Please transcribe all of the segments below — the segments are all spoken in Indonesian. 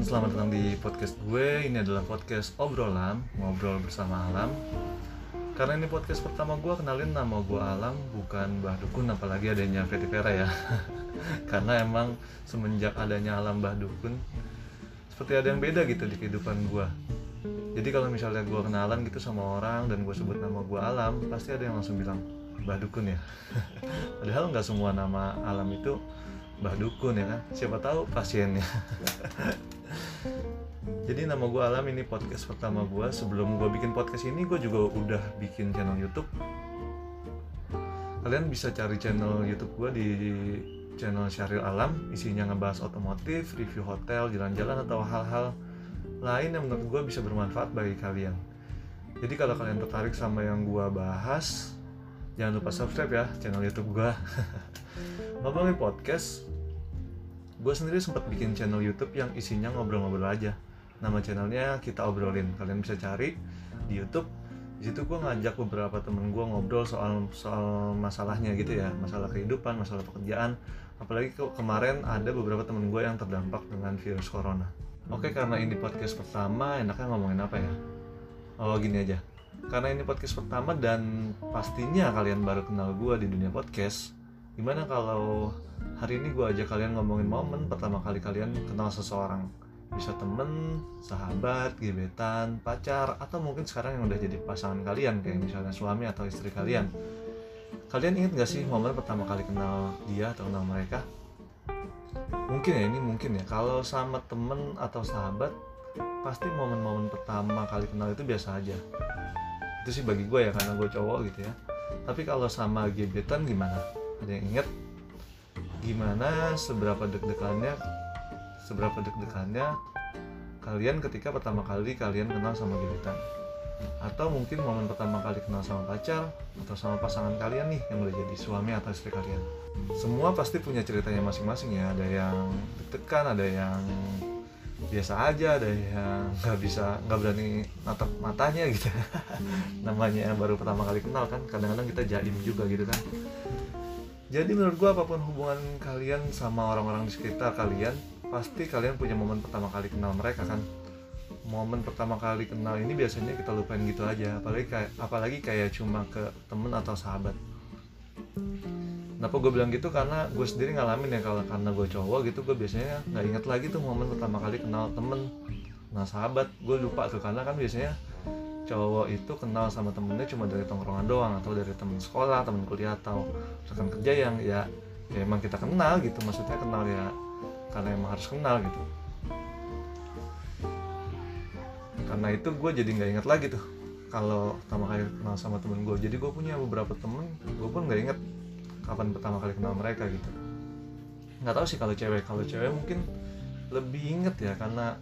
selamat datang di podcast gue. Ini adalah podcast obrolan, ngobrol bersama alam. Karena ini podcast pertama gue, kenalin nama gue Alam, bukan Mbah Dukun, apalagi adanya Fetty Vera ya. Karena emang semenjak adanya Alam Mbah Dukun, seperti ada yang beda gitu di kehidupan gue. Jadi kalau misalnya gue kenalan gitu sama orang dan gue sebut nama gue Alam, pasti ada yang langsung bilang Mbah Dukun ya. Padahal nggak semua nama Alam itu Mbah Dukun ya kan? Siapa tahu pasiennya. Jadi nama gue Alam ini podcast pertama gue sebelum gue bikin podcast ini gue juga udah bikin channel YouTube. Kalian bisa cari channel YouTube gue di channel Syaril Alam. Isinya ngebahas otomotif, review hotel, jalan-jalan atau hal-hal lain yang menurut gue bisa bermanfaat bagi kalian. Jadi kalau kalian tertarik sama yang gue bahas jangan lupa subscribe ya channel YouTube gue ngomongin podcast gue sendiri sempat bikin channel YouTube yang isinya ngobrol-ngobrol aja. Nama channelnya kita obrolin. Kalian bisa cari di YouTube. Di situ gue ngajak beberapa temen gue ngobrol soal soal masalahnya gitu ya. Masalah kehidupan masalah pekerjaan. Apalagi ke kemarin ada beberapa temen gue yang terdampak dengan virus corona. Oke karena ini podcast pertama enaknya ngomongin apa ya? Oh gini aja. Karena ini podcast pertama dan pastinya kalian baru kenal gue di dunia podcast gimana kalau hari ini gue ajak kalian ngomongin momen pertama kali kalian kenal seseorang? Bisa temen, sahabat, gebetan, pacar, atau mungkin sekarang yang udah jadi pasangan kalian kayak misalnya suami atau istri kalian. Kalian inget gak sih momen pertama kali kenal dia atau kenal mereka? mungkin ya ini mungkin ya. Kalau sama temen atau sahabat pasti momen-momen pertama kali kenal itu biasa aja. Itu sih bagi gue ya karena gue cowok gitu ya. Tapi kalau sama gebetan gimana ada yang inget gimana seberapa deg-degannya seberapa deg-degannya kalian ketika pertama kali kalian kenal sama gebetan atau mungkin momen pertama kali kenal sama pacar atau sama pasangan kalian nih yang udah jadi suami atau istri kalian? Semua pasti punya ceritanya masing-masing ya. Ada yang deg-degan ada yang biasa aja ada yang nggak bisa nggak berani natap matanya gitu. Namanya baru pertama kali kenal kan kadang-kadang kita jaim juga gitu kan jadi menurut gue apa pun hubungan kalian sama orang-orang di sekitar kalian pasti kalian punya momen pertama kali kenal mereka kan? Momen pertama kali kenal ini biasanya kita lupain gitu aja apalagi kayak apalagi kayak cuma ke temen atau sahabat. Kenapa gue bilang gitu? Karena gue sendiri ngalamin ya kalau karena gue cowok gitu gue biasanya nggak inget lagi tuh momen pertama kali kenal temen nah sahabat. Gue lupa tuh karena kan biasanya cowok itu kenal sama temennya cuma dari tongkrongan doang atau dari temen sekolah temen kuliah atau rekan kerja yang ya, ya emang kita kenal gitu. Maksudnya kenal ya karena emang harus kenal gitu. Karena itu gue jadi nggak inget lagi tuh kalau pertama kali kenal sama temen gue jadi gue punya beberapa temen gue pun nggak inget kapan pertama kali kenal mereka gitu. Nggak tahu sih kalau cewek kalau cewek mungkin lebih inget ya karena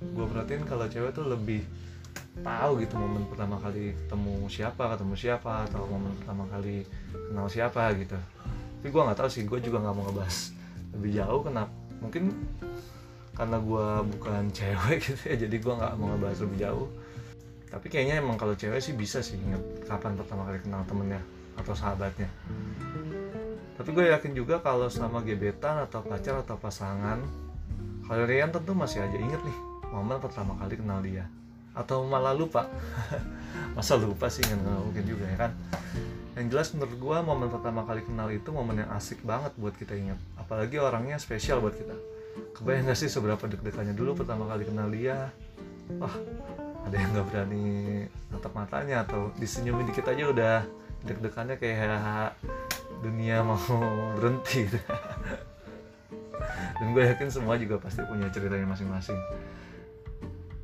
gue perhatiin kalau cewek tuh lebih tahu gitu momen pertama kali ketemu siapa ketemu siapa atau momen pertama kali kenal siapa gitu. Tapi gue nggak tahu sih gue juga nggak mau ngebahas lebih jauh kenapa mungkin karena gue bukan cewek gitu ya jadi gue nggak mau ngebahas lebih jauh. Tapi kayaknya emang kalau cewek sih bisa sih inget kapan pertama kali kenal temennya atau sahabatnya. Tapi gue yakin juga kalau sama gebetan atau pacar atau pasangan kalian tentu masih aja inget nih momen pertama kali kenal dia atau malah lupa? Masa lupa sih? Nggak mungkin juga ya kan? Yang jelas menurut gue momen pertama kali kenal itu momen yang asik banget buat kita ingat. Apalagi orangnya spesial buat kita. Kebayang gak sih seberapa deg-degannya? Dulu pertama kali kenal dia wah ada yang nggak berani tatap matanya atau disenyumin dikit aja udah deg-degannya kayak dunia mau berhenti. Dan gue yakin semua juga pasti punya ceritanya masing-masing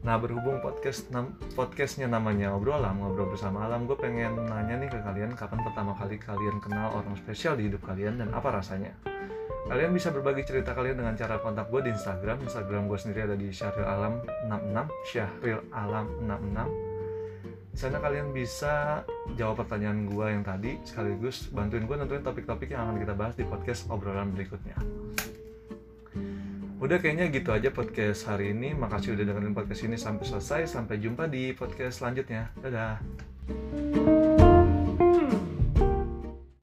Nah berhubung podcast nam, podcastnya namanya ngobrol alam ngobrol bersama alam, gue pengen nanya nih ke kalian kapan pertama kali kalian kenal orang spesial di hidup kalian dan apa rasanya? Kalian bisa berbagi cerita kalian dengan cara kontak gue di Instagram. Instagram gue sendiri ada di Syahril Alam 66, Syahril Alam 66. Di sana kalian bisa jawab pertanyaan gue yang tadi sekaligus bantuin gue nentuin topik-topik yang akan kita bahas di podcast obrolan berikutnya. Udah kayaknya gitu aja podcast hari ini. Makasih udah dengerin podcast ini sampai selesai. Sampai jumpa di podcast selanjutnya. Dadah.